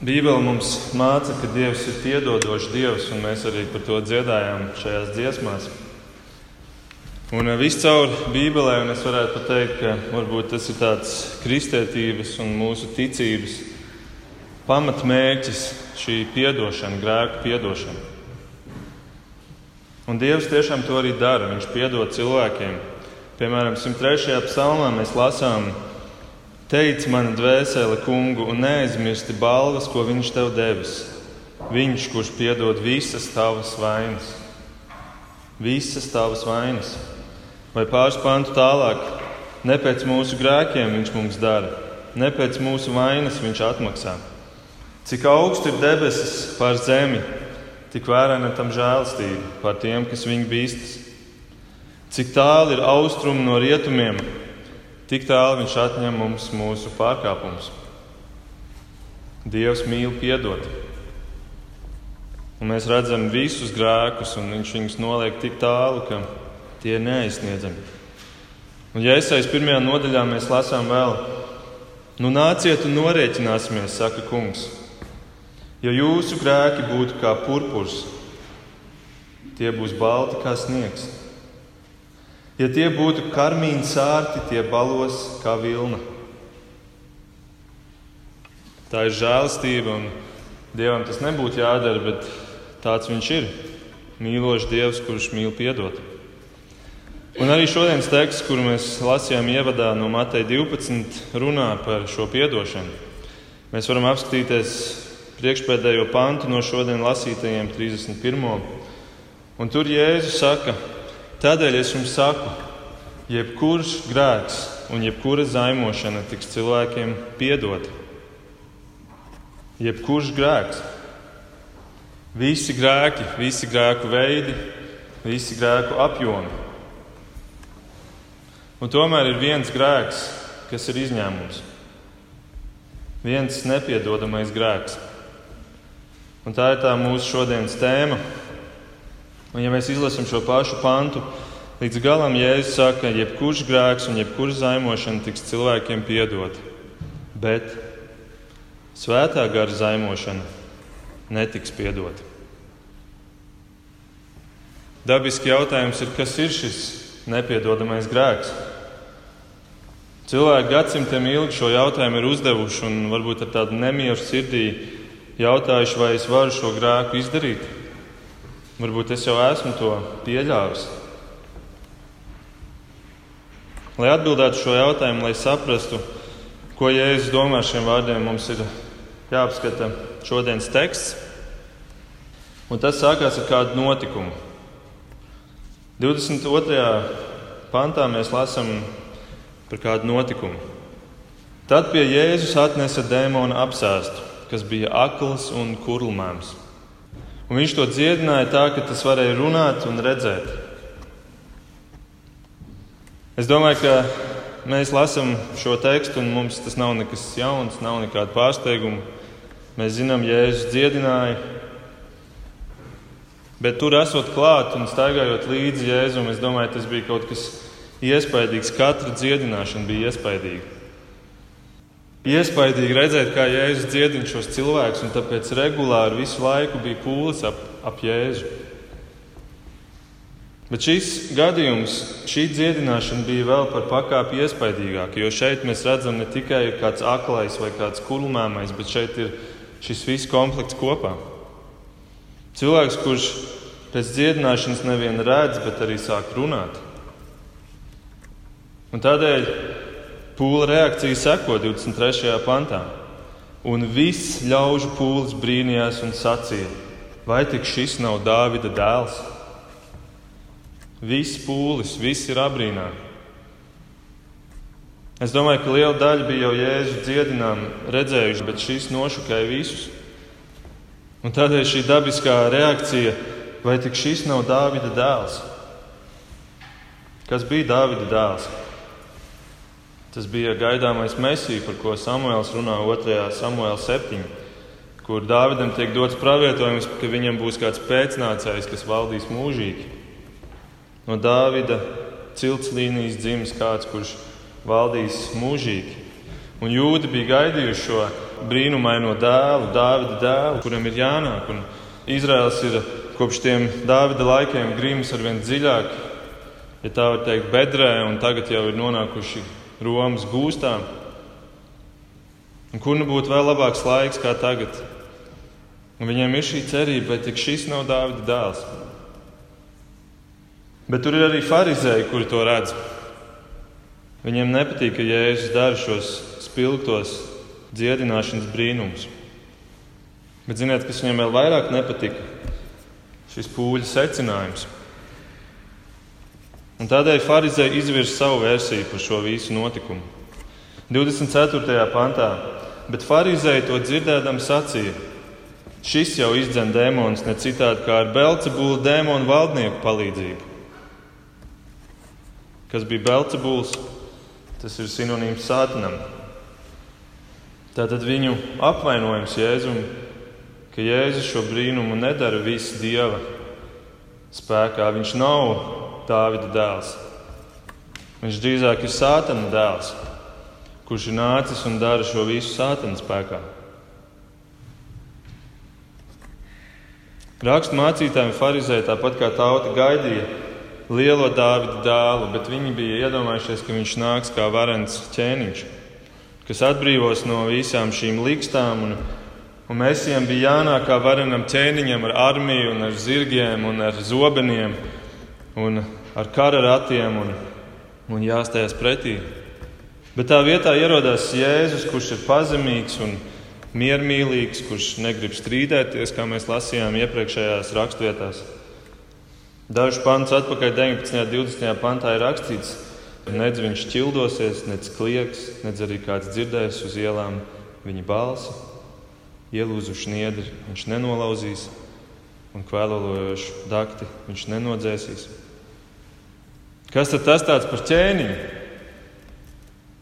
Bībele mums māca, ka Dievs ir piedodošs Dievs, un mēs arī par to dziedājām šajās dziesmās. Un viscaur Bībelē, un es varētu pat teikt, ka varbūt tas ir tāds kristietības un mūsu ticības pamatmērķis, šī piedošana, grēku piedošana. Un Dievs tiešām to arī dara. Viņš piedod cilvēkiem. Piemēram, 103. psalmā mēs lasām, Teic man dvēsele, kungu, un neaizmirsti balvas, ko viņš tev devis. Viņš, kurš piedod visas tavas vainas. Visas tavas vainas. Vai pāris pantu tālāk, ne pēc mūsu grēkiem viņš mums dara, ne pēc mūsu vainas viņš atmaksā. Cik augstu ir debesis pār zemi, tik vērēna tam žēlstība par tiem, kas viņu bīstas. Cik tālu ir austrumi no rietumiem, Tik tālu viņš atņem mums mūsu pārkāpumus. Dievs mīl piedot. Un mēs redzam visus grēkus, un viņš viņus noliek tik tālu, ka tie ir neaizsniedzami. Un, ja iesaistīts pirmajā nodaļā, mēs lasām vēl, nu nāciet un norēķināsimies, saka kungs. Ja jūsu grēki būtu kā purpurs, tie būs balti kā sniegs. Ja tie būtu karmīni sārti, tie balos kā vilna. Tā ir žēlastība, un Dievam tas nebūtu jādara, bet tāds viņš ir. Mīlošs Dievs, kurš mīl piedot. Un arī šodienas teksts, kuru mēs lasījām ievadā no Mateja 12, runā par šo piedošanu. Mēs varam apskatīties priekšpēdējo pantu no šodienas lasītajiem 31. Un tur Jēzus saka, Tādēļ es jums saku, jebkurš grēks un jebkura zaimošana tiks cilvēkiem piedota. Jebkurš grēks, visi grēki, visi grēku veidi, visi grēku apjomi. Un tomēr ir viens grēks, kas ir izņēmums. Viens nepiedodamais grēks. Un tā ir tā mūsu šodienas tēma Un, ja mēs izlasām šo pašu pantu, līdz galam Jēzus saka, ka jebkurš grēks un jebkura zaimošana tiks cilvēkiem piedot, bet svētā gara zaimošana netiks piedota. Dabiski jautājums ir, kas ir šis nepiedodamais grēks? Cilvēki gadsimtiem ilgi šo jautājumu ir uzdevuši un varbūt ar tādu nemieru sirdī jautājuši, vai es varu šo grēku izdarīt. Varbūt es jau esmu to pieļāvis. Lai atbildētu šo jautājumu, lai saprastu, ko Jēzus domā ar šiem vārdiem, mums ir jāapskata šodienas teksts. Un tas sākās ar kādu notikumu. 22. pantā mēs lasām par kādu notikumu. Tad pie Jēzus atnesa dēmona apsēstu, kas bija akls un kurlmēms. Un viņš to dziedināja tā, ka tas varēja runāt un redzēt. Es domāju, ka mēs lasām šo tekstu, un mums tas nav nekas jauns, nav nekāda pārsteiguma. Mēs zinām, Jēzus dziedināja, bet tur esot klāt un staigājot līdzi Jēzum, es domāju, tas bija kaut kas iespaidīgs. Katra dziedināšana bija iespaidīga. Iespaidīgi redzēt, kā Jēzus dziedina šos cilvēkus, un tāpēc regulāri visu laiku bija pūlis ap, ap Jēzu. Bet šis gadījums, šī dziedināšana bija vēl par pakāpi iespaidīgāka, jo šeit mēs redzam ne tikai kāds aklais vai kāds kulmēmais, bet šeit ir šis viss komplekts kopā. Cilvēks, kurš pēc dziedināšanas nevien redz, bet arī sāk runāt. Un tādēļ Pūla reakcija seko 23. pantā. Un viss ļaužu pūlis brīnījās un sacīja: Vai tik šis nav Dāvida dēls? Viss pūlis, viss ir abrīnā. Es domāju, ka liela daļa bija jau Jēzus dziedinām redzējuši, bet šis nošokēja visus. Un tādēļ šī dabiskā reakcija, vai tik šis nav Dāvida dēls? Kas bija Dāvida dēls? Tas bija gaidāmais mesija, par ko Samuēls runā 2. samuēlā 7. kur Dāvidam tiek dots pravietojums, ka viņam būs kāds pēcnācējs, kas valdīs mūžīgi. No Dāvida cilts līnijas dzims kāds, kurš valdīs mūžīgi. Un jūdi bija gaidījuši šo brīnumaino dēlu, Dāvida dēlu, kuram ir jānāk. Un Izraels ir kopš tiem Dāvida laikiem grims ar vien dziļāk, ja tā var teikt, bedrē, un tagad jau ir nonākuši Romas gūstā. Un kur nu būtu vēl labāks laiks kā tagad? Un viņiem ir šī cerība, vai tik šis nav Dāvida dēls. Bet tur ir arī farizēji, kuri to redz. Viņiem nepatīk, ka Jēzus dara šos spilgtos dziedināšanas brīnumus. Bet ziniet, kas viņiem vēl vairāk nepatika? Šis pūļu secinājums. Un tādēļ Pharizēji izvirza savu versiju par šo visu notikumu. 24. pantā, bet Pharizēji to dzirdēdam sacīja: Šis jau izdzen dēmonus ne citādi kā ar Belcebūlu dēmonu valdnieku palīdzību. Kas bija Belcebuls? Tas ir sinonīms sātanam. Tātad viņu apvainojums Jēzum, ka Jēzus šo brīnumu nedara visu dieva spēkā. Viņš nav Dāvida dēls. Viņš drīzāk ir sātana dēls, kurš ir nācis un dara šo visu sātana spēkā. Rakstu mācītājiem Pharizēji tāpat kā tauta gaidīja lielo Dāvida dēlu, bet viņi bija iedomājušies, ka viņš nāks kā varens ķēniņš, kas atbrīvos no visām šīm likstām. Un, un Mēsijam bija jānāk kā varenam ķēniņam ar armiju, un ar zirgiem un ar zobeniem un ar kara ratiem un, un jāstājas pretī. Bet tā vietā ierodās Jēzus, kurš ir pazemīgs un miermīlīgs, kurš negrib strīdēties, kā mēs lasījām iepriekšējās raksturvietās. Dažus pantus atpakaļ, 19. un 20. pantā ir rakstīts, ka nedz viņš ķildosies, nedz klieks, nedz arī kāds dzirdēs uz ielām viņa balsi. Ielūzuši niedri viņš nenolauzīs, un kvēlojošu dakti viņš nenodzēsīs. Kas tad tas tāds par ķēniņu?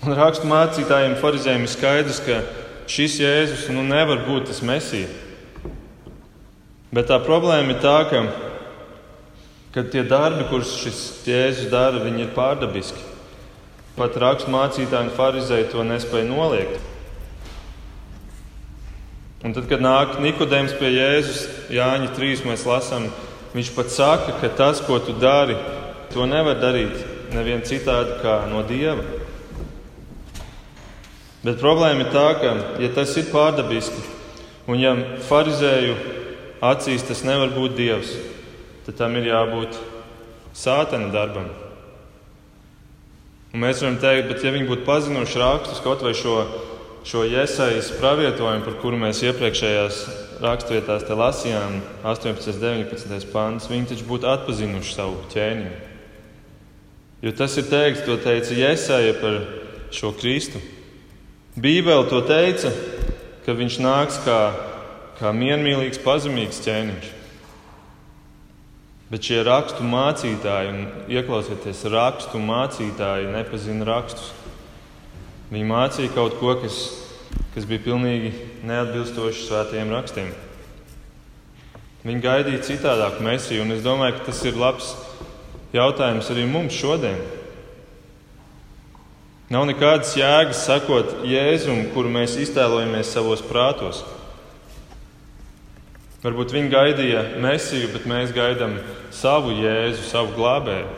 Un rakstu mācītājiem, farizējiem ir skaidrs, ka šis Jēzus nu, nevar būt tas mesija. Bet tā problēma ir tā, ka, ka tie darbi, kurus šis Jēzus dara, ir pārdabiski. Pat rakstu mācītāji un farizēji to nespēja noliegt. Un tad, kad nāk Nikodējums pie Jēzus, Jāņa 3. mēs lasām, viņš pat saka, ka tas, ko tu dari, to nevar darīt neviens citādi kā no Dieva. Bet problēma ir tā, ka, ja tas ir pārdabiski, un ja farizēju acīs tas nevar būt Dievs, tad tam ir jābūt sātana darbam. Un mēs varam teikt, bet ja viņi būtu pazinuši rakstus, kaut vai šo šo iesaistītu pravietojumu, par kuru mēs iepriekšējās raksturvietās lasījām, 18, 19 pāns, viņi taču būtu atpazinuši savu ķēniņu. Jo tas ir teikts, to teica Jēzus par šo Kristu. Bībele to teica, ka viņš nāks kā, kā miermīlīgs, pazemīgs ķēniņš. Bet šie rakstu mācītāji, un ieklausieties, rakstu mācītāji nepazina rakstus. Viņi mācīja kaut ko, kas, kas bija pilnīgi neatbilstoši svētajiem rakstiem. Viņi gaidīja citādāku mesiju, un es domāju, ka tas ir labs jautājums arī mums šodien. Nav nekādas jēgas sakot Jēzum, kuru mēs iztēlojamies savos prātos. Varbūt viņi gaidīja mesiju, bet mēs gaidām savu Jēzu, savu glābēju.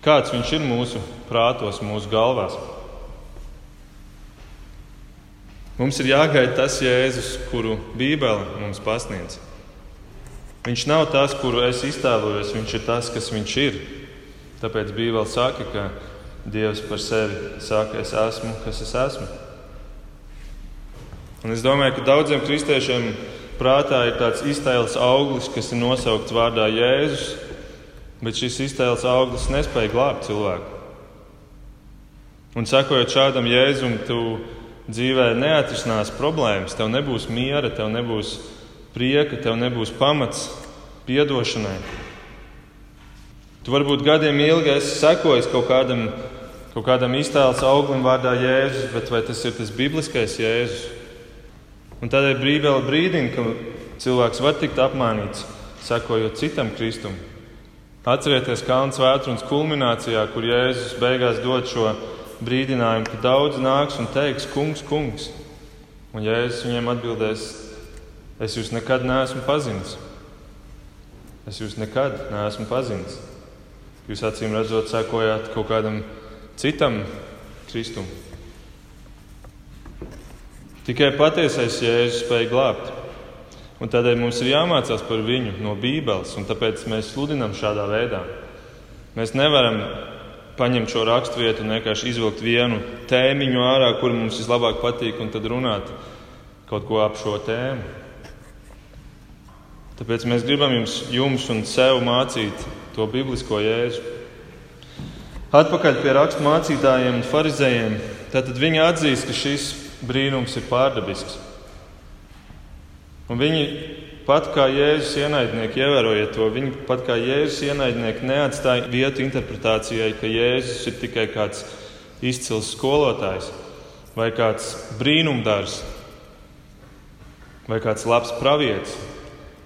Kāds viņš ir mūsu prātos, mūsu galvās? Mums ir jāgaida tas Jēzus, kuru Bībele mums pasniedz. Viņš nav tas, kuru es iztēlojos, viņš ir tas, kas viņš ir. Tāpēc Bībele saka, ka Dievs par sevi saka, es esmu, kas es esmu. Un es domāju, ka daudziem kristiešiem prātā ir tāds iztēles auglis, kas ir nosaukts vārdā Jēzus, bet šis iztēles auglis nespēja glābt cilvēku. Un sekojot šādam jēzumam, tu dzīvē neatrisinās problēmas, tev nebūs miera, tev nebūs prieka, tev nebūs pamats piedošanai. Tu varbūt gadiem ilgi esi sekojis kaut kādam, kaut kādam iztēles auglim vārdā Jēzus, bet vai tas ir tas bibliskais Jēzus? Un tādēļ Bībele brīdina, ka cilvēks var tikt apmānīts, sekojot citam Kristumam. Atcerieties Kalnu svētdienas kulminācijā, kur Jēzus beigās dod šo brīdinājumu, ka daudz nāks un teiks, kungs, kungs. Un Jēzus viņiem atbildēs, es jūs nekad neesmu pazinis. Es jūs nekad neesmu pazinis. Jūs acīm redzot, sekojāt kaut kādam citam Kristum. Tikai patiesais Jēzus spēja glābt. Un tādēļ mums ir jāmācās par viņu no Bībeles, un tāpēc mēs sludinām šādā veidā. Mēs nevaram paņemt šo raksturvietu un vienkārši izvilkt vienu tēmiņu ārā, kur mums vislabāk patīk, un tad runāt kaut ko ap šo tēmu. Tāpēc mēs gribam jums, jums un sev mācīt to biblisko jēzu. Atpakaļ pie rakstu mācītājiem un farizējiem. Tātad viņi atzīst, ka šis brīnums ir pārdabisks. Un viņi pat kā Jēzus ienaidnieki, ievērojiet to, viņi pat kā Jēzus ienaidnieki neatstāja vietu interpretācijai, ka Jēzus ir tikai kāds izcils skolotājs vai kāds brīnumdars vai kāds labs pravietis.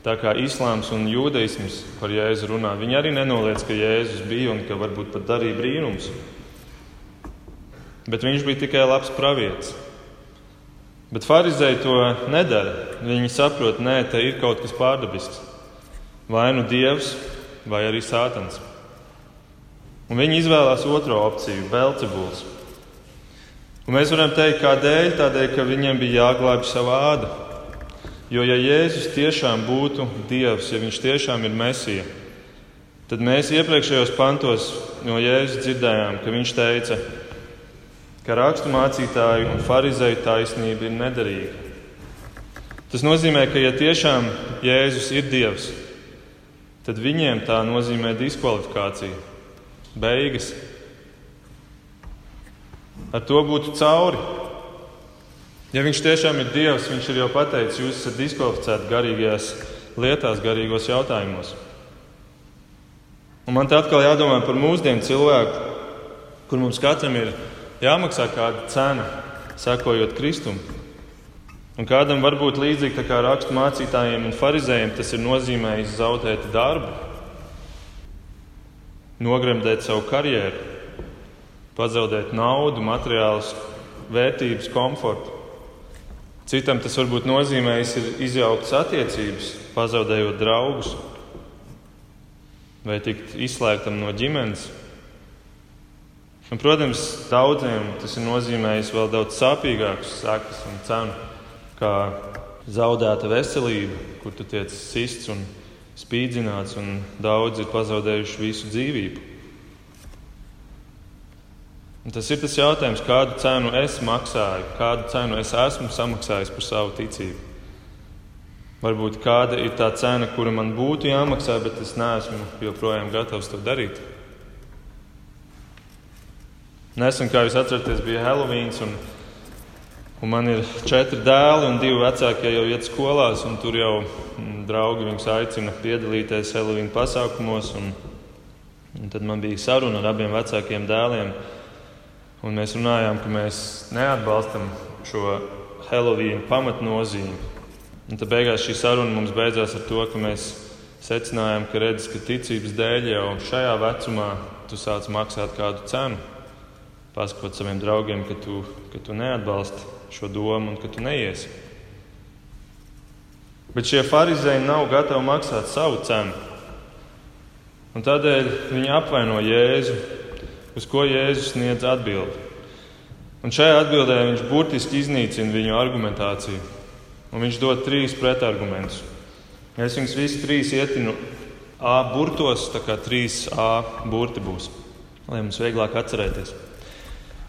Tā kā islāms un jūdaisms par Jēzu runā, viņi arī nenoliedz, ka Jēzus bija un ka varbūt pat darīja brīnums. Bet viņš bija tikai labs pravietis. Bet farizēji to nedara. Viņi saprot, ka te ir kaut kas pārdabisks. Vai nu dievs, vai arī sātans. Un viņi izvēlās otro opciju, Belcebuls. Un mēs varam teikt, kādēļ? Tādēļ, ka viņiem bija jāglābj savā āda. Jo, ja Jēzus tiešām būtu Dievs, ja viņš tiešām ir Mēsija, tad mēs iepriekšējos pantos no Jēzus dzirdējām, ka viņš teica, ka rakstu mācītāju un farizēju taisnība ir nederīga. Tas nozīmē, ka ja tiešām Jēzus ir Dievs, tad viņiem tā nozīmē diskvalifikāciju, beigas. Ar to būtu cauri. Ja viņš tiešām ir Dievs, viņš ir jau pateicis, jūs esat diskvalificēti garīgajās lietās, garīgos jautājumos. Un man te atkal jādomā par mūsdienu cilvēku, kur mums katram ir jāmaksā kāda cena, sekojot Kristum. Un kādam var būt līdzīgi kā rakstu mācītājiem un farizējiem, tas ir nozīmējis zaudēt darbu, nogremdēt savu karjeru, pazaudēt naudu, materiālus, vērtības, komfortu. Citam tas varbūt nozīmējis izjauktas attiecības, pazaudējot draugus vai tikt izslēgtam no ģimenes. Un, protams, daudziem tas ir nozīmējis vēl daudz sāpīgākus sekas un cenu, kā zaudēta veselība, kur tu tiec sists un spīdzināts, un daudzi ir pazaudējuši visu dzīvību. Un tas ir tas jautājums, kādu cenu es maksāju, kādu cenu es esmu samaksājis par savu ticību. Varbūt kāda ir tā cena, kura man būtu jāmaksā, bet es neesmu joprojām gatavs to darīt. Nesen, kā jūs atceraties, bija Helovīns, un, un man ir četri dēli, un divi vecākie jau iet skolās, un tur jau mm, draugi viņus aicina piedalīties Helovīna pasākumos. Un, un tad man bija saruna ar abiem vecākiem dēliem. Un mēs runājām, ka mēs neatbalstam šo Helovīnu pamatnozīmi. Un tad beigās šī saruna mums beidzās ar to, ka mēs secinājām, ka redz, ka ticības dēļ jau šajā vecumā tu sāc maksāt kādu cenu. Pasakot saviem draugiem, ka tu, ka tu neatbalsti šo domu un ka tu neiesi. Bet šie farizēji nav gatavi maksāt savu cenu. Un tādēļ viņi apvaino Jēzu uz ko Jēzus sniedz atbildi. Un šajā atbildē viņš burtiski iznīcina viņu argumentāciju. Un viņš dod trīs pretargumentus. Es viņus visus trīs ietinu A burtos, tā kā trīs A burti būs, lai mums vieglāk atcerēties.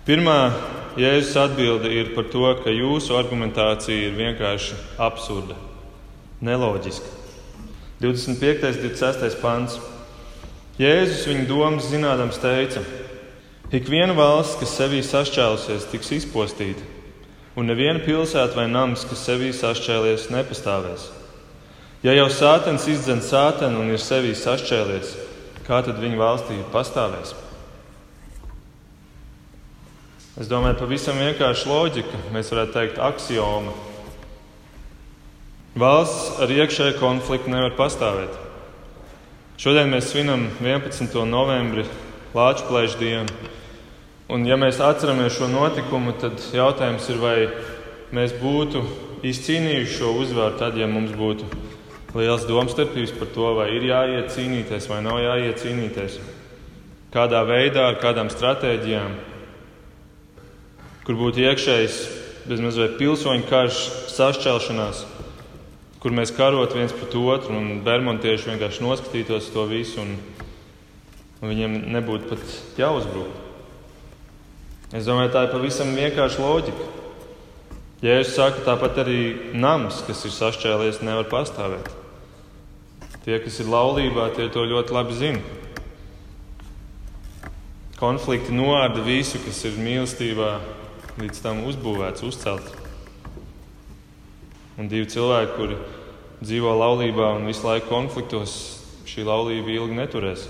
Pirmā Jēzus atbilde ir par to, ka jūsu argumentācija ir vienkārši absurda, neloģiska. 25. un 26. pants. Jēzus viņa domas zinādams teica, Ik viena valsts, kas sevī sašķēlusies, tiks izpostīta, un neviena pilsēta vai nams, kas sevī sašķēlies, nepastāvēs. Ja jau sātens izdzen sātenu un ir sevī sašķēlies, kā tad viņa valstī pastāvēs? Es domāju, pavisam vienkārši loģika, mēs varētu teikt, axioma. Valsts ar iekšēju konfliktu nevar pastāvēt. Šodien mēs svinam 11. novembri Lāčplēša dienu. Un, ja mēs atceramies šo notikumu, tad jautājums ir, vai mēs būtu izcīnījuši šo uzvaru tad, ja mums būtu liels domstarpības par to, vai ir jāiet cīnīties vai nav jāiet cīnīties. Kādā veidā, ar kādām stratēģijām, kur būtu iekšējs bezmazliet pilsoņu karš, sašķelšanās, kur mēs karot viens pret otru un bermontieši vienkārši noskatītos to visu un, un viņiem nebūtu pat jāuzbruk. Es domāju, tā ir pavisam vienkārša loģika. Jēzus saka, tāpat arī nams, kas ir sašķēlies, nevar pastāvēt. Tie, kas ir laulībā, tie to ļoti labi zina. Konflikti noārda visu, kas ir mīlestībā, līdz tam uzbūvēts, uzcelts. Un divi cilvēki, kuri dzīvo laulībā un visu laiku konfliktos, šī laulība ilgi neturēs.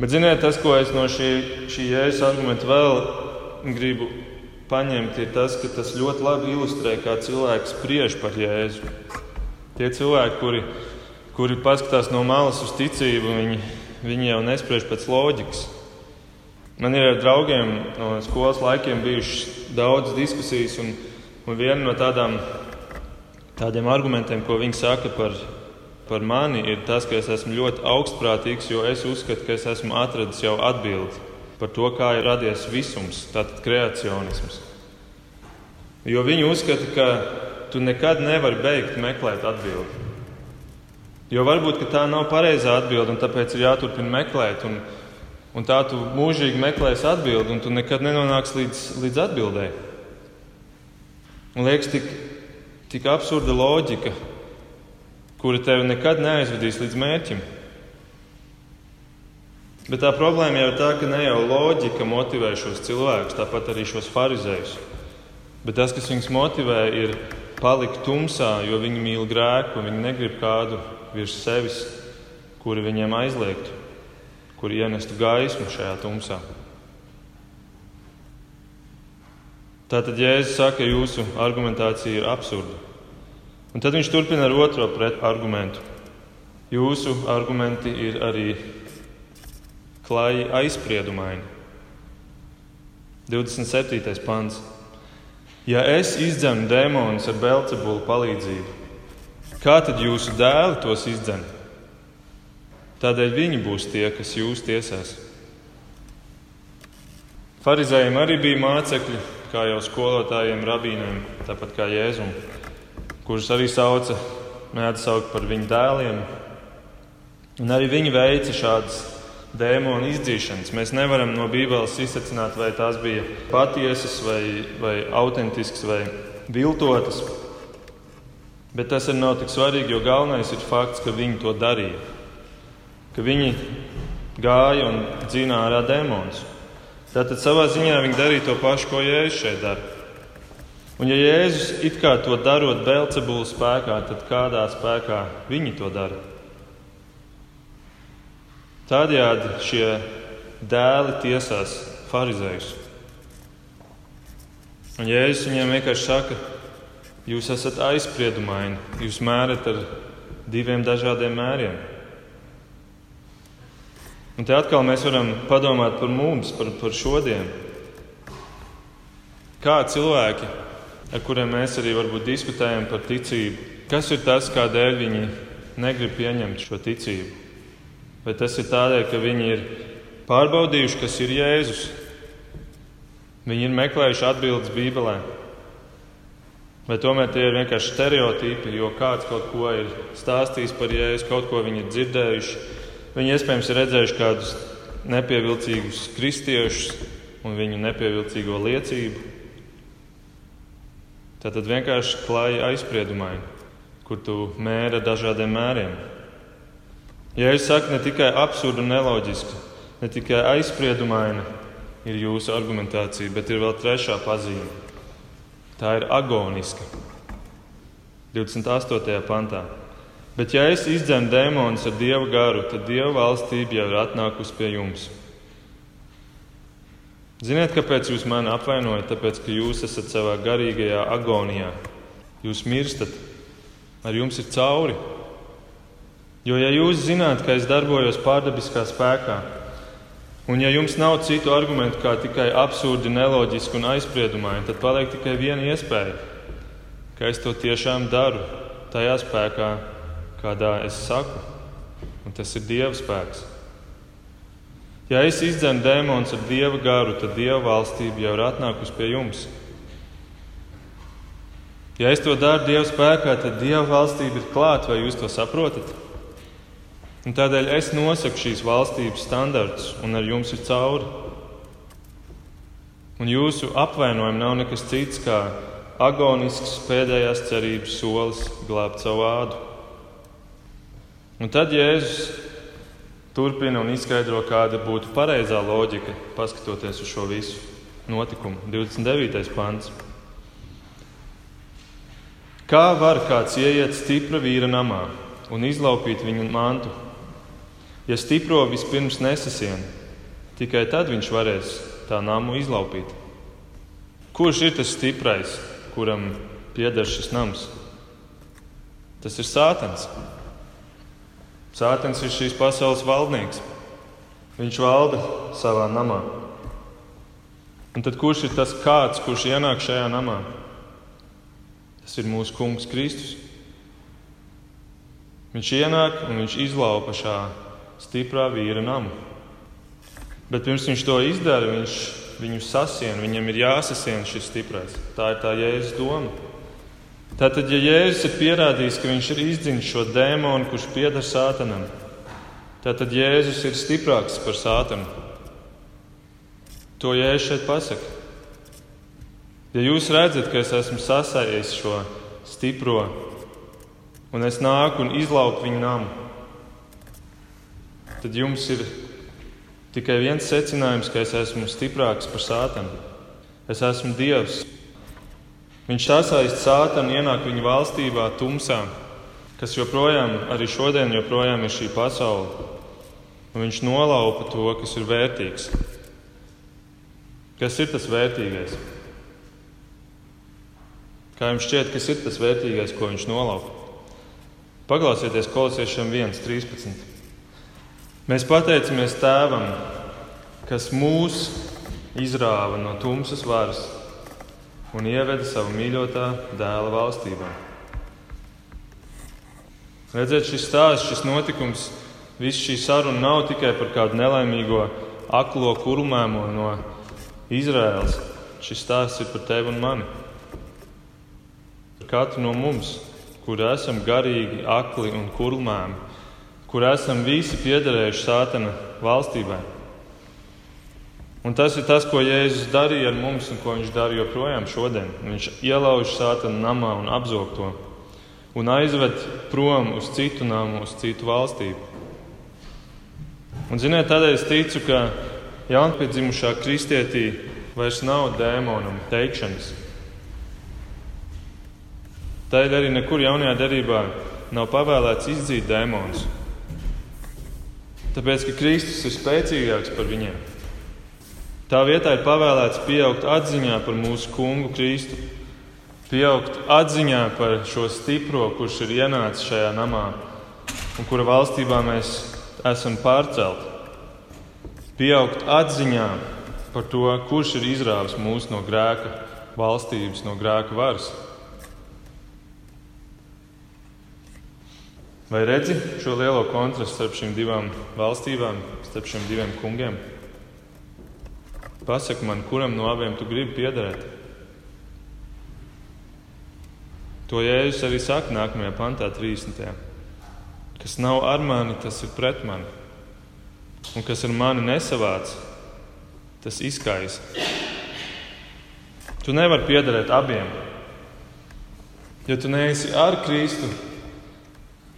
Bet, ziniet, tas, ko es no šī, šī jēzus argumenta vēl gribu paņemt, ir tas, ka tas ļoti labi ilustrē, kā cilvēks spriež par Jēzu. Tie cilvēki, kuri, kuri paskatās no malas uz ticību, viņi, viņi jau nespriež pēc loģikas. Man ir ar draugiem no skolas laikiem bijušas daudzas diskusijas, un, un viena no tādām, tādiem argumentiem, ko viņi saka par, par mani, ir tas, ka es esmu ļoti augstprātīgs, jo es uzskatu, ka es esmu atradis jau atbildi par to, kā ir radies visums, tātad kreacionisms. Jo viņi uzskata, ka tu nekad nevari beigt meklēt atbildi. Jo varbūt tā nav pareizā atbilde, un tāpēc ir jāturpina meklēt. Un, un tā tu mūžīgi meklēsi atbildi, un tu nekad nenonāksi līdz, līdz atbildēji. Man liekas, tik, tik absurda loģika, kura tevi nekad neaizvedīs līdz mērķim. Bet tā problēma jau ir tā, ka ne jau loģika motivē šos cilvēkus, tāpat arī šos farizējus. Bet tas, kas viņus motivē, ir palikt tumsā, jo viņi mīl grēku, viņi negrib kādu virs sevis, kuri viņiem aizliegtu, kuri ienestu gaismu šajā tumsā. Tātad Jēzus saka, ka jūsu argumentācija ir absurda. Un tad viņš turpina ar otro pretargumentu. Jūsu argumenti ir arī klāji aizspriedumaini. 27. pants. Ja es izdzenu dēmonus ar Belcebulu palīdzību, kā tad jūsu dēli tos izdzen? Tādēļ viņi būs tie, kas jūs tiesās. Pharizējiem arī bija mācekļi, kā jau skolotājiem, rabīniem, tāpat kā Jēzum, kurus arī sauca, mēdz saukt par viņu dēliem. Un arī viņi veica šādas dēmonu izdzīšanas. Mēs nevaram no Bībeles izsacināt, vai tās bija patiesas, vai, vai autentiskas, vai viltotas. Bet tas arī nav tik svarīgi, jo galvenais ir fakts, ka viņi to darīja. Ka viņi gāja un dzināja ārā dēmonus. Tātad savā ziņā viņi darīja to pašu, ko Jēzus šeit dara. Un, ja Jēzus it kā to darot Belcebula spēkā, tad kādā spēkā viņi to dara? Tādējādi šie dēli tiesās farizējus. Un Jēzus viņiem vienkārši saka, jūs esat aizspriedumaini, jūs mērat ar diviem dažādiem mēriem. Un te atkal mēs varam padomāt par mums, par, par šodienu. Kā cilvēki, ar kuriem mēs arī varbūt diskutējam par ticību, kas ir tas, kādēļ viņi negrib pieņemt šo ticību? Vai tas ir tādēļ, ka viņi ir pārbaudījuši, kas ir Jēzus? Viņi ir meklējuši atbildes Bībelē. Vai tomēr tie ir vienkārši stereotipi, jo kāds kaut ko ir stāstījis par Jēzu, kaut ko viņi ir dzirdējuši. Viņi iespējams ir redzējuši kādus nepievilcīgus kristiešus un viņu nepievilcīgo liecību. Tā tad vienkārši klāja aizspriedumaini, kur tu mēra dažādiem mēriem. Jēzus saka, ne tikai absurda un neloģiska, ne tikai aizspriedumaina ir jūsu argumentācija, bet ir vēl trešā pazīme. Tā ir agoniska. 28. pantā. Bet, ja es izdzēmu dēmonus ar dievu garu, tad dieva valstība jau ir atnākusi pie jums. Ziniet, kāpēc jūs mani apvainojat? Tāpēc, ka jūs esat savā garīgajā agonijā. Jūs mirstat, ar jums ir cauri. Jo, ja jūs zināt, ka es darbojos pārdabiskā spēkā, Un, ja jums nav citu argumentu, kā tikai absurdi, neloģiski un aizspriedumaini, tad paliek tikai viena iespēja, ka es to tiešām daru tajā spēkā, kādā es saku, un tas ir Dieva spēks. Ja es izdzenu dēmonus ar Dieva garu, tad Dieva valstība jau ir atnākusi pie jums. Ja es to daru Dieva spēkā, tad Dieva valstība ir klāta, vai jūs to saprotat? Un tādēļ es nosaku šīs valstības standartus, un ar jums ir cauri. Un jūsu apvainojumi nav nekas cits kā agonisks pēdējās cerības solis glābt savu ādu. Un tad Jēzus turpina un izskaidro, kāda būtu pareizā loģika, paskatoties uz šo visu notikumu. 29. pants. Kā var kāds ieiet stipra vīra namā un izlaupīt viņa mantu? Ja stipro vispirms nesasien, tikai tad viņš varēs tā namu izlaupīt. Kurš ir tas stiprais, kuram pieder šis nams? Tas ir Sātans. Sātans ir šīs pasaules valdnieks. Viņš valda savā namā. Un tad kurš ir tas kāds, kurš ienāk šajā namā? Tas ir mūsu kungs Kristus. Viņš ienāk un viņš izlaupa šā stiprā vīra namu. Bet pirms viņš to izdara, viņš viņu sasien, viņam ir jāsasien šis stiprais. Tā ir tā Jēzus doma. Tātad, ja Jēzus ir pierādījis, ka viņš ir izdzinis šo dēmonu, kurš pieder sātanam, tad Jēzus ir stiprāks par sātanu. To Jēzus šeit pasaka. Ja jūs redzat, ka es esmu sasājis šo stipro, un es nāku un izlauku viņu namu, tad jums ir tikai viens secinājums, ka es esmu stiprāks par sātanu. Es esmu Dievs. Viņš sasaist sātanu, ienāk viņa valstībā, tumsā, kas joprojām, arī šodien, joprojām ir šī pasaule. Un viņš nolaupa to, kas ir vērtīgs. Kas ir tas vērtīgais? Kā jums šķiet, kas ir tas vērtīgais, ko viņš nolaupa? Paklausieties, kolosiešiem 1.13. Mēs pateicamies Tēvam, kas mūs izrāva no tumsas varas un ieveda savu mīļotā dēla valstībā. Redziet, šis stāsts, šis notikums, viss šī saruna nav tikai par kādu nelaimīgo aklo kurmēmo no Izraēlas. Šis stāsts ir par tevi un mani katru no mums, kur esam garīgi, akli un kurlmēmi, kur esam visi piederējuši Sātana valstībai. Un tas ir tas, ko Jēzus darīja ar mums un ko viņš dara joprojām šodien. Viņš ielauž Sātana namā un apzog to un aizved prom uz citu namu, uz citu valstību. Un, ziniet, tādēļ es ticu, ka jaunpiedzimušā kristietī vairs nav dēmonam teikšanas. Tādēļ arī nekur jaunajā derībā nav pavēlēts izdzīt dēmonus. Tāpēc, ka Kristus ir spēcīgāks par viņiem. Tā vietā ir pavēlēts pieaugt atziņā par mūsu kungu Kristu, pieaugt atziņā par šo stipro, kurš ir ienācis šajā namā un kura valstībā mēs esam pārcelti. Pieaugt atziņā par to, kurš ir izrāvis mūs no grēka valstības, no grēka varas. Vai redzi šo lielo kontrastu starp šīm divām valstībām, starp šiem diviem kungiem? Pasaki man, kuram no abiem tu gribi piederēt? To Jēzus arī saka nākamajā pantā, 30. Kas nav ar mani, tas ir pret mani. Un kas ar mani nesavāc, tas izkaisa. Tu nevari piederēt abiem. Ja tu neesi ar Kristu,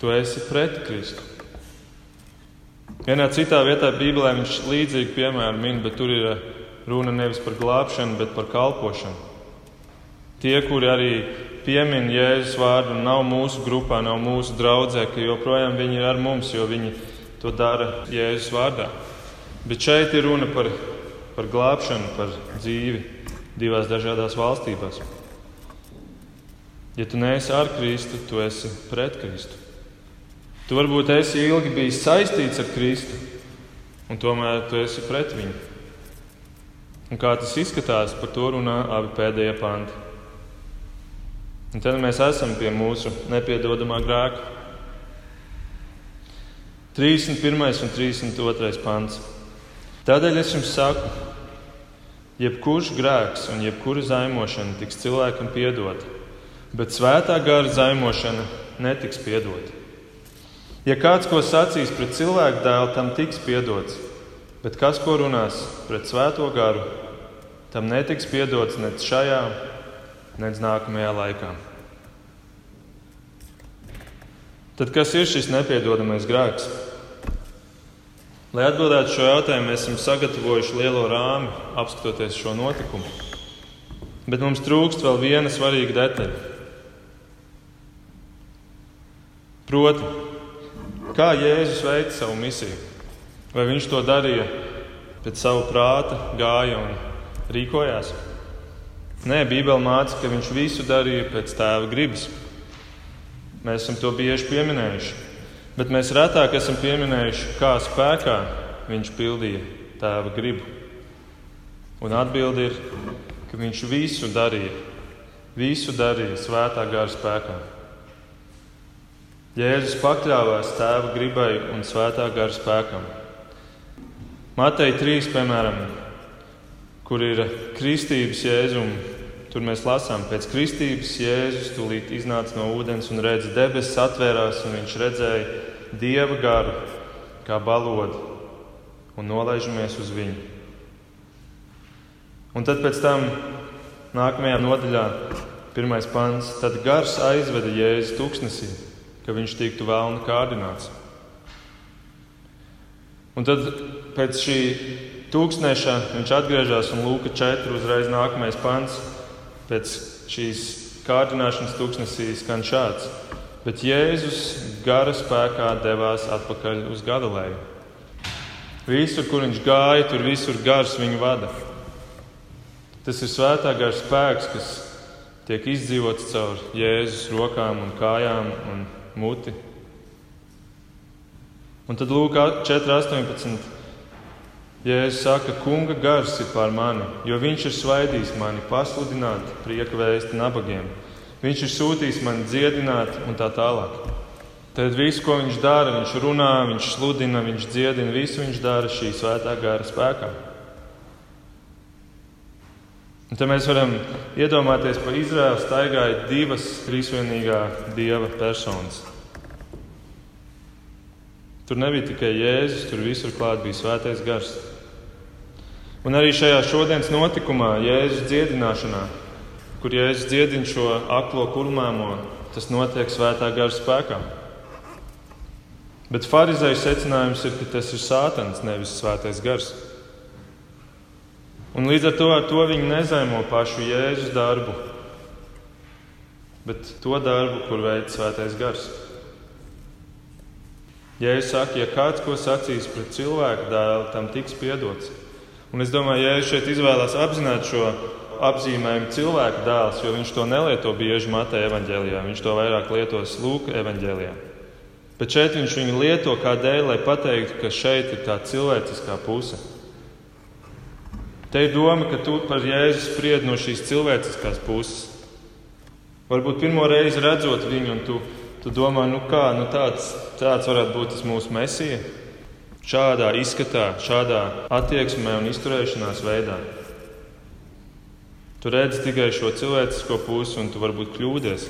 Tu esi pret Kristu. Vienā citā vietā Bībelē viņš līdzīgi piemēru min, bet tur ir runa nevis par glābšanu, bet par kalpošanu. Tie, kuri arī piemin Jēzus vārdu, nav mūsu grupā, nav mūsu draudzē, ka joprojām viņi ir ar mums, jo viņi to dara Jēzus vārdā. Bet šeit ir runa par, par glābšanu, par dzīvi divās dažādās valstībās. Ja tu neesi ar Kristu, tu esi pret Kristu. Tu varbūt esi ilgi bijis saistīts ar Kristu, un tomēr tu esi pret viņu. Un kā tas izskatās, par to runā abi pēdējie panti. Un tad mēs esam pie mūsu nepiedodamā grēka. 31. un 32. pants. Tādēļ es jums saku, jebkurš grēks un jebkura zaimošana tiks cilvēkam piedota, bet svētā gara zaimošana netiks piedota. Ja kāds ko sacīs pret cilvēku dēlu, tam tiks piedots, bet kas ko runās pret svēto garu, tam netiks piedots nec šajā, nec nākamajā laikā. Tad kas ir šis nepiedodamais grēks? Lai atbildētu šo jautājumu, mēs esam sagatavojuši lielo rāmi, apskatoties šo notikumu. Bet mums trūkst vēl viena svarīga detaļa. Proti, Kā Jēzus veica savu misiju? Vai viņš to darīja pēc sava prāta, gāja un rīkojās? Nē, Bībele māca, ka viņš visu darīja pēc tēva gribas. Mēs esam to bieži pieminējuši, bet mēs retāk esam pieminējuši, kā spēkā viņš pildīja tēva gribu. Un atbildi ir, ka viņš visu darīja, visu darīja svētā gara spēkā. Jēzus pakļāvās tēva gribai un svētā gara spēkam. Matei 3, piemēram, kur ir kristības jēzuma, tur mēs lasām, pēc kristības Jēzus tūlīt iznāca no ūdens un redz, debesis atvērās, un viņš redzēja dieva garu kā balodu un nolaižamies uz viņu. Un tad pēc tam nākamajā nodaļā, pirmais pants, tad gars aizveda Jēzu tūkstnesī ka viņš tiktu vēlni kārdināts. Un tad pēc šī tūkstneša viņš atgriežas un Lūka 4. uzreiz nākamais pants. Pēc šīs kārdināšanas tūkstnesī skan šāds: Bet Jēzus gara spēkā devās atpakaļ uz Galileju. Visur, kur viņš gāja, tur visur gars viņu vada. Tas ir svētā gara spēks, kas tiek izdzīvots caur Jēzus rokām un kājām un muti. Un tad Lūk, 4.18. Jēzus saka, kunga gars ir pār mani, jo viņš ir svaidījis mani pasludināt prieka vēsti nabagiem. Viņš ir sūtījis mani dziedināt un tā tālāk. Tad visu, ko viņš dara, viņš runā, viņš sludina, viņš dziedina, visu viņš dara šī svētā gara spēkā. Un tad mēs varam iedomāties, ka Izraēla staigāja divas trīsvienīgā dieva personas. Tur nebija tikai Jēzus, tur visur klāt bija svētais gars. Un arī šajā šodienas notikumā, Jēzus dziedināšanā, kur Jēzus dziedina šo aklo kurmāmo, tas notiek svētā gara spēkā. Bet farizēju secinājums ir, ka tas ir sātans, nevis svētais gars. Un līdz ar to, ar to viņi nezaimo pašu Jēzus darbu, bet to darbu, kur veids Svētais Gars. Jēzus saka, ja kāds ko sacīs pret cilvēku dēlu, tam tiks piedots. Un es domāju, Jēzus šeit izvēlās apzināti šo apzīmējumu cilvēku dēls, jo viņš to nelieto bieži Mateja evaņģēlijā, viņš to vairāk lietos Lūka evaņģēlijā. Bet šeit viņš viņu lieto kā dēļ, lai pateiktu, ka šeit ir tā cilvēciskā puse. Te ir doma, ka tu par Jēzu spried no šīs cilvēciskās puses. Varbūt pirmo reizi redzot viņu, un tu, tu domā, nu kā, nu tāds, tāds varētu būt tas mūsu mesija. Šādā izskatā, šādā attieksmē un izturēšanās veidā. Tu redzi tikai šo cilvēcisko pusi, un tu varbūt kļūdies.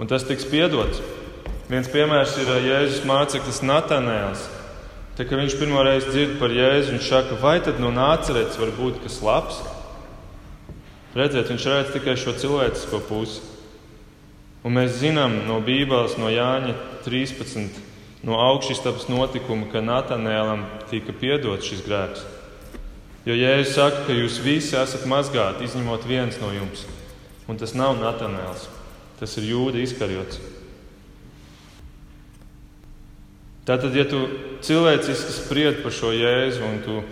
Un tas tiks piedots. Viens piemērs ir Jēzus māceklis Natanēls Tad, kad viņš pirmo reizi dzird par Jēzu, viņš saka, vai tad no nācerēts var būt kas labs? Redziet, viņš redz tikai šo cilvēcisko pusi. Un mēs zinām no Bībeles, no Jāņa 13, no augšstabas notikuma, ka Natanēlam tika piedots šis grēks. Jo Jēzus saka, ka jūs visi esat mazgāti, izņemot viens no jums. Un tas nav Natanēls, tas ir Jūda izkarjots. Tātad, ja tu cilvēciski spried par šo jēzu un tu,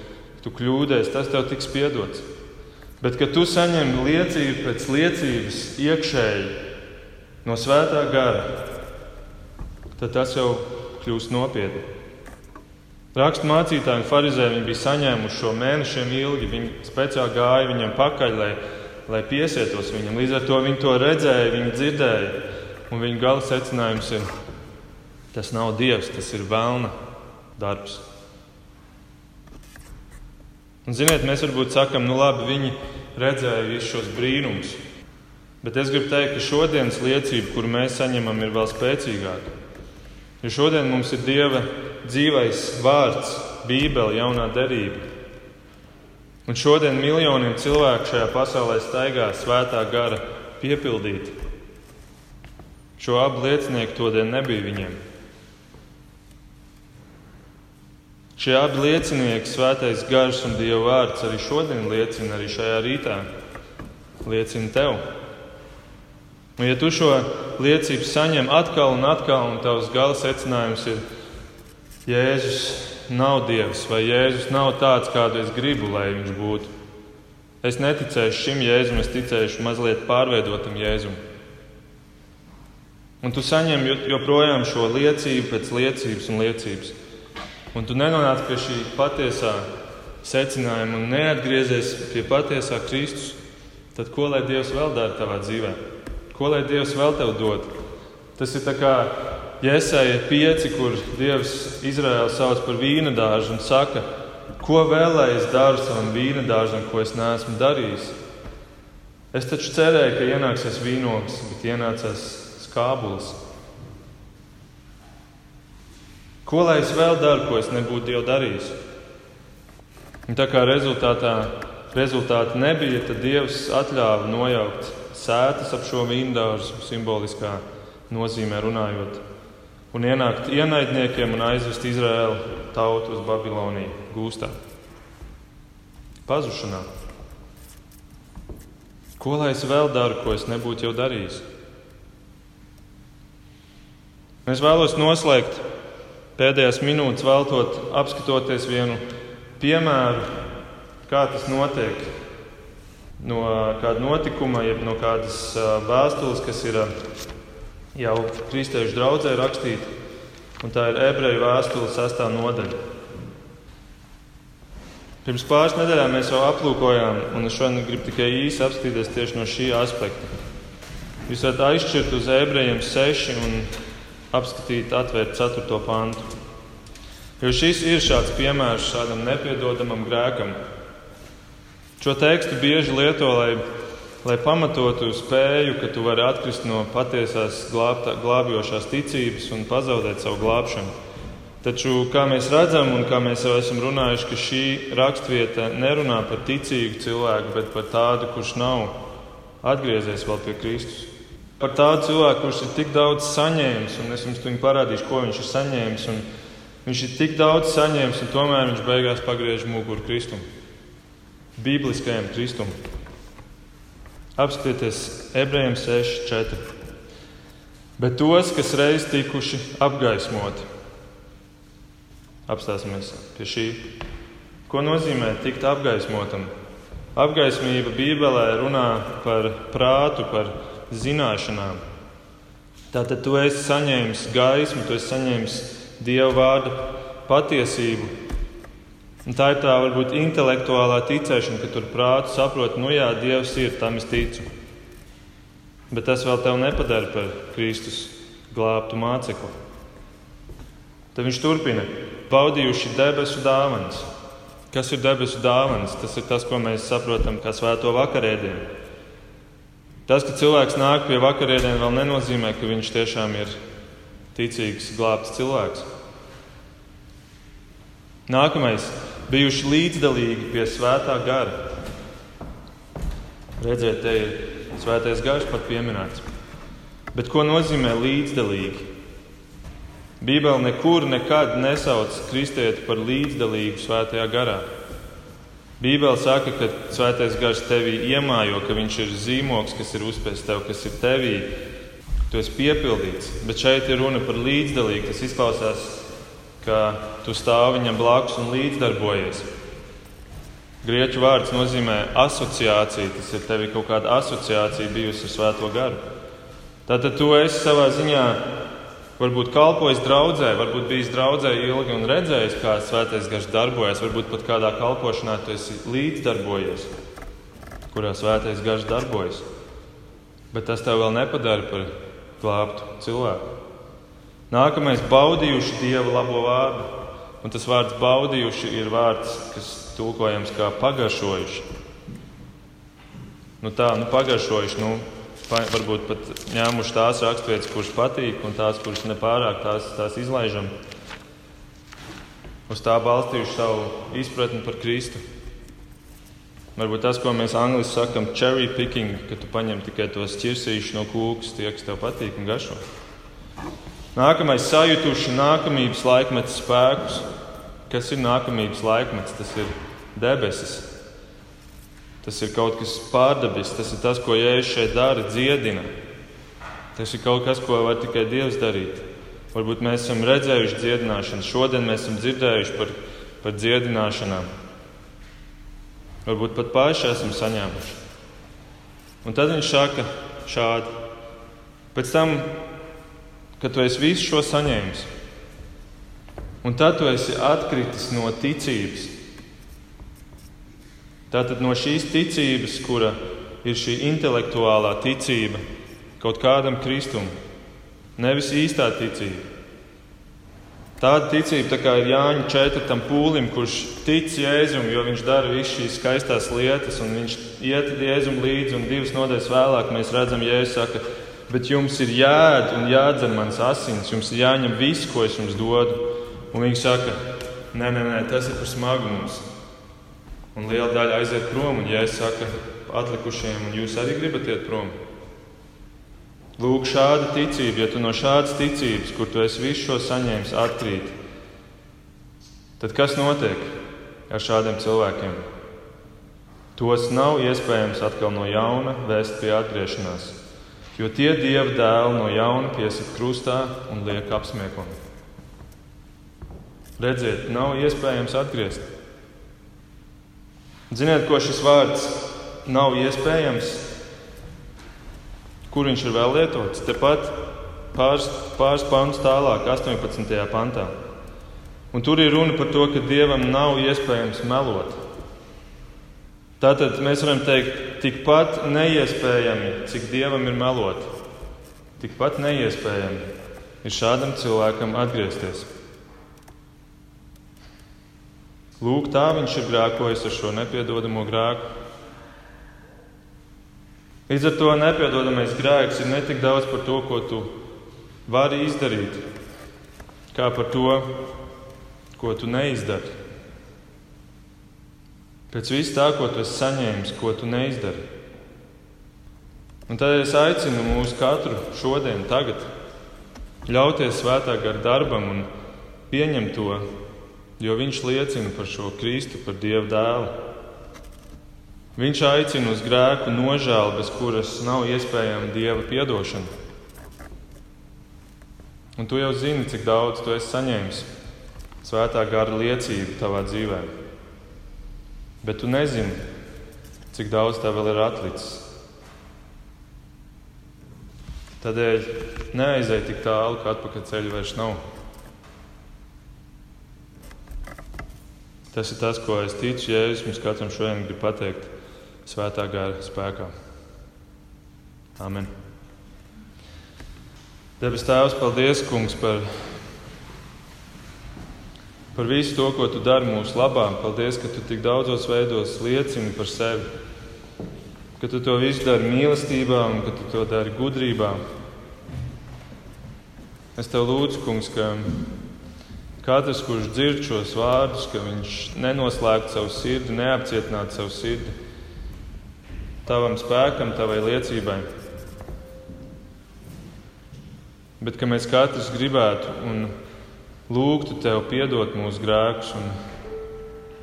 tu kļūdies, tas tev tiks piedots. Bet, kad tu saņem liecību pēc liecības iekšēji no svētā gara, tad tas jau kļūst nopietni. Rakstu mācītāji un farizēji bija saņēmuši šo mēnešiem ilgi. Viņi speciāli gāja viņam pakaļ, lai, lai piesietos viņam. Līdz ar to viņi to redzēja, viņi dzirdēja. Un viņa gala secinājums ir, tas nav dievs, tas ir vēlna darbs. Un, ziniet, mēs varbūt sakām, nu labi, viņi redzēja visus šos brīnumus. Bet es gribu teikt, ka šodienas liecība, kuru mēs saņemam, ir vēl spēcīgāka. Jo šodien mums ir Dieva dzīvais vārds, Bībele, jaunā derība. Un šodien miljoniem cilvēku šajā pasaulē staigā svētā gara piepildīti. Šo abu liecinieku todien nebija viņiem. Šie abi liecinieki, svētais gars un Dieva vārds, arī šodien liecina, arī šajā rītā liecina tev. Un, ja tu šo liecību saņem atkal un atkal, un tavs gala secinājums ir, Jēzus nav Dievs, vai Jēzus nav tāds, kādu es gribu, lai viņš būtu. Es neticēšu šim Jēzum, es ticēšu mazliet pārveidotam Jēzum. Un tu saņem joprojām šo liecību pēc liecības un liecības. Un tu nenonāc pie šī patiesā secinājuma un neatgriezies pie patiesā Kristus. Tad ko lai Dievs vēl dara tavā dzīvēm? Ko lai Dievs vēl tev dod? Tas ir kā Jēzus 5, kur Dievs Izraēlu sauc par vīna dārzu un saka, ko vēl lai es daru savam vīna dārzam, ko es neesmu darījis. Es taču cerēju, ka ienāksies vīnogs, bet ienācās skābulis. Ko lai es vēl daru, ko es nebūtu jau darījis? Un tā kā rezultātā rezultāti nebija, tad Dievs atļāva nojaukt sētas ap šo vīndārzu, simboliskā nozīmē runājot, un ienākt ienaidniekiem un aizvest Izraēlu tautu uz Babiloniju gūstā. Pazušanā. Ko lai es vēl daru, ko es nebūtu jau darījis? Es vēlos noslēgt pēdējās minūtes, veltot, apskatoties vienu piemēru, kā tas notiek no kāda notikuma, jeb no kādas vēstules, kas ir jau kristiešu draudzē rakstīta. Un tā ir ebreju vēstule, sastā nodaļa. Pirms pāris nedēļām mēs jau aplūkojām, un es šodien gribu tikai īsi apskatīties tieši no šī aspekta. Jūs varat aizšķirt uz ebrejiem 6 un apskatīt, atvērt 4. pantu. Jo šis ir šāds piemērs šādam nepiedodamam grēkam, Šo tekstu bieži lieto, lai, lai pamatotu spēju, ka tu vari atkrist no patiesās glābta, glābjošās ticības un pazaudēt savu glābšanu. Taču, kā mēs redzam, un kā mēs jau esam runājuši, ka šī raksturvieta nerunā par ticīgu cilvēku, bet par tādu, kurš nav atgriezies vēl pie Kristus. Par tādu cilvēku, kurš ir tik daudz saņēmis, un es jums parādīšu, ko viņš ir saņēmis. Viņš ir tik daudz saņēmis, un tomēr viņš beigās pagriež muguru Kristum bibliskajam Kristum. Apskatieties, ebrejiem 6,4. Bet tos, kas reiz tikuši apgaismoti, apstāsimies pie šī. Ko nozīmē tikt apgaismotam? Apgaismība Bībelē runā par prātu, par zināšanām. Tātad tu esi saņēmis gaismu, tu esi saņēmis Dieva vārda patiesību, Un tā ir tā varbūt intelektuālā ticēšana, ka tur prātu saprot, nu jā, Dievs ir, tam es ticu. Bet tas vēl tev nepadara par Kristus glābtu mācekli. Tad viņš turpina, baudījuši debesu dāvanas. Kas ir debesu dāvanas? Tas ir tas, ko mēs saprotam kā svēto vakarēdienu. Tas, ka cilvēks nāk pie vakarēdienas, vēl nenozīmē, ka viņš tiešām ir ticīgs, glābts cilvēks. Nākamais bijuši līdzdalīgi pie svētā gara. Redziet, te ir svētais gars pat pieminēts. Bet ko nozīmē līdzdalīgi? Bībele nekur nekad nesauc kristieti par līdzdalīgu svētajā garā. Bībele saka, ka svētais gars tevī iemājo, ka viņš ir zīmoks, kas ir uzspēsts tev, kas ir tevī. Tu esi piepildīts, bet šeit ir runa par līdzdalību. Tas izklausās ka tu stāvi viņam blakus un līdzdarbojies. Grieķu vārds nozīmē asociāciju. Tas ir tev kaut kāda asociācija bijusi ar Svēto garu. Tātad tu esi savā ziņā varbūt kalpojis draudzē, varbūt bijis draudzē ilgi un redzējis, kā svētais gars darbojas, varbūt pat kādā kalpošanā tu esi līdzdarbojies, kurā svētais gars darbojas. Bet tas tev vēl nepadara par glābtu cilvēku. Nākamais - baudījuši Dieva labo vārdu. Un tas vārds baudījuši ir vārds, kas tulkojams kā pagaršojuši. Nu tā, nu pagaršojuši, nu, varbūt pat ņēmuši tās raksturvietas, kuras patīk, un tās, kuras nepārāk, tās, tās izlaižam. Uz tā balstījuši savu izpratni par Kristu. Varbūt tas, ko mēs angļuiski sakām, cherry picking, ka tu paņem tikai tos ķirsīšus no kūkas, tie, kas tev patīk un garšo. Nākamais - sajutuši nākamības laikmeta spēkus. Kas ir nākamības laikmets? Tas ir debesis, Tas ir kaut kas pārdabisks, tas ir tas, ko Jēzus šeit dara, dziedina. Tas ir kaut kas, ko var tikai Dievs darīt. Varbūt mēs esam redzējuši dziedināšanu, šodien mēs esam dzirdējuši par, par dziedināšanām. Varbūt pat paši esam saņēmuši. Un tad viņš saka šādi. Pēc tam, kad tu esi visu šo saņēmis, un tad tu esi atkritis no ticības, Tātad no šīs ticības, kura ir šī intelektuālā ticība kaut kādam kristumam, nevis īstā ticība. Tāda ticība tā ir Jāņa četrtam pūlim, kurš tic Jēzum, jo viņš dara visas šīs skaistās lietas, un viņš iet Jēzum līdzi, un divas nodaļas vēlāk mēs redzam, Jēzus saka, bet jums ir jāēd un jādzer mans asins, jums ir jāņem viss, ko es jums dodu. Un viņi saka, nē, nē, nē tas ir par smagu mums un liela daļa aiziet prom. Un, ja es saku atlikušajiem, un jūs arī gribat iet prom, lūk, šāda ticība, ja tu no šādas ticības, kur tu esi visu šo saņēmis, atkrīt, tad kas notiek ar šādiem cilvēkiem? Tos nav iespējams atkal no jauna vēst pie atgriešanās, jo tie dieva dēli no jauna piesit krustā un liek apsmieklu. Redziet, nav iespējams atgriezties. Ziniet, ko šis vārds nav iespējams? Kur viņš ir vēl lietots? Tepat pāris, pāris pantus tālāk, 18. pantā. Un tur ir runa par to, ka Dievam nav iespējams melot. Tātad mēs varam teikt, tikpat neiespējami, cik Dievam ir melot, tikpat neiespējami ir šādam cilvēkam atgriezties. Lūk, tā viņš ir grēkojis ar šo nepiedodamo grēku. Līdz ar to nepiedodamais grēks ir ne tik daudz par to, ko tu vari izdarīt, kā par to, ko tu neizdari. Pēc vis tā, ko tu esi saņēmis, ko tu neizdari. Un tad es aicinu mūs katru šodien, tagad, ļauties svētā gara darbam un pieņemt to jo viņš liecina par šo Kristu, par Dieva dēlu. Viņš aicina uz grēku nožēlu, bez kuras nav iespējama Dieva atdošana. Un tu jau zini, cik daudz tu esi saņēmis svētā gara liecību tavā dzīvē. Bet tu nezini, cik daudz tev vēl ir atlicis. Tādēļ neaizej tik tālu, ka atpakaļ ceļa vairs nav. Tas ir tas, ko es ticu, Jēzus mums katram šodien grib pateikt svētā gara spēkā. Amen. Debes Tēvs, paldies, Kungs, par, par visu to, ko Tu dari mūsu labā. Paldies, ka Tu tik daudzos veidos liecini par sevi, ka Tu to visu dari mīlestībā un ka Tu to dari gudrībā. Es Tev lūdzu, Kungs, ka Katrs, kurš dzird šos vārdus, ka viņš nenoslēgtu savu sirdi, neapcietinātu savu sirdi tavam spēkam, tavai liecībai. Bet ka mēs katrs gribētu un lūgtu tev piedot mūsu grēkus. Un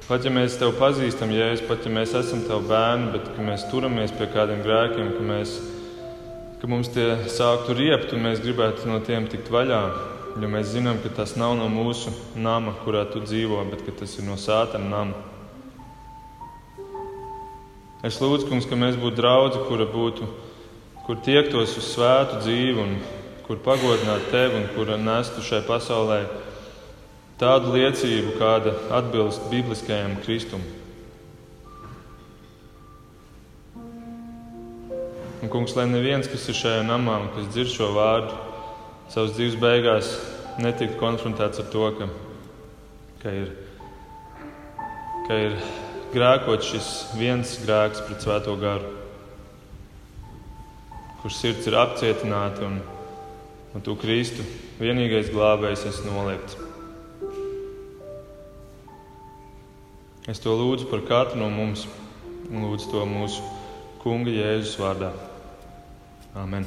pat ja mēs tevi pazīstam, jēzus, pat ja mēs esam tavi bērni, bet ka mēs turamies pie kādiem grēkiem, ka, mēs, ka mums tie sāktu riept un mēs gribētu no tiem tikt vaļā jo mēs zinām, ka tas nav no mūsu nama, kurā tu dzīvo, bet tas ir no sātana nama. Es lūdzu, kungs, ka mēs būtu draugi, kura būtu, kur tiektos uz svētu dzīvi un kur pagodinātu tevi un kura nestu šai pasaulē tādu liecību, kāda atbilst bibliskajam Kristumam. Un, kungs, lai neviens, kas ir šajā namā un kas dzird šo vārdu, savas dzīves beigās netiktu konfrontēts ar to, ka, ka, ir, ka ir grēkot šis viens grēks pret Svēto garu, kurš sirds ir apcietināta un, un tu Kristu vienīgais glābējs esi noliegts. Es to lūdzu par katru no mums un lūdzu to mūsu Kunga Jēzus vārdā. Amen.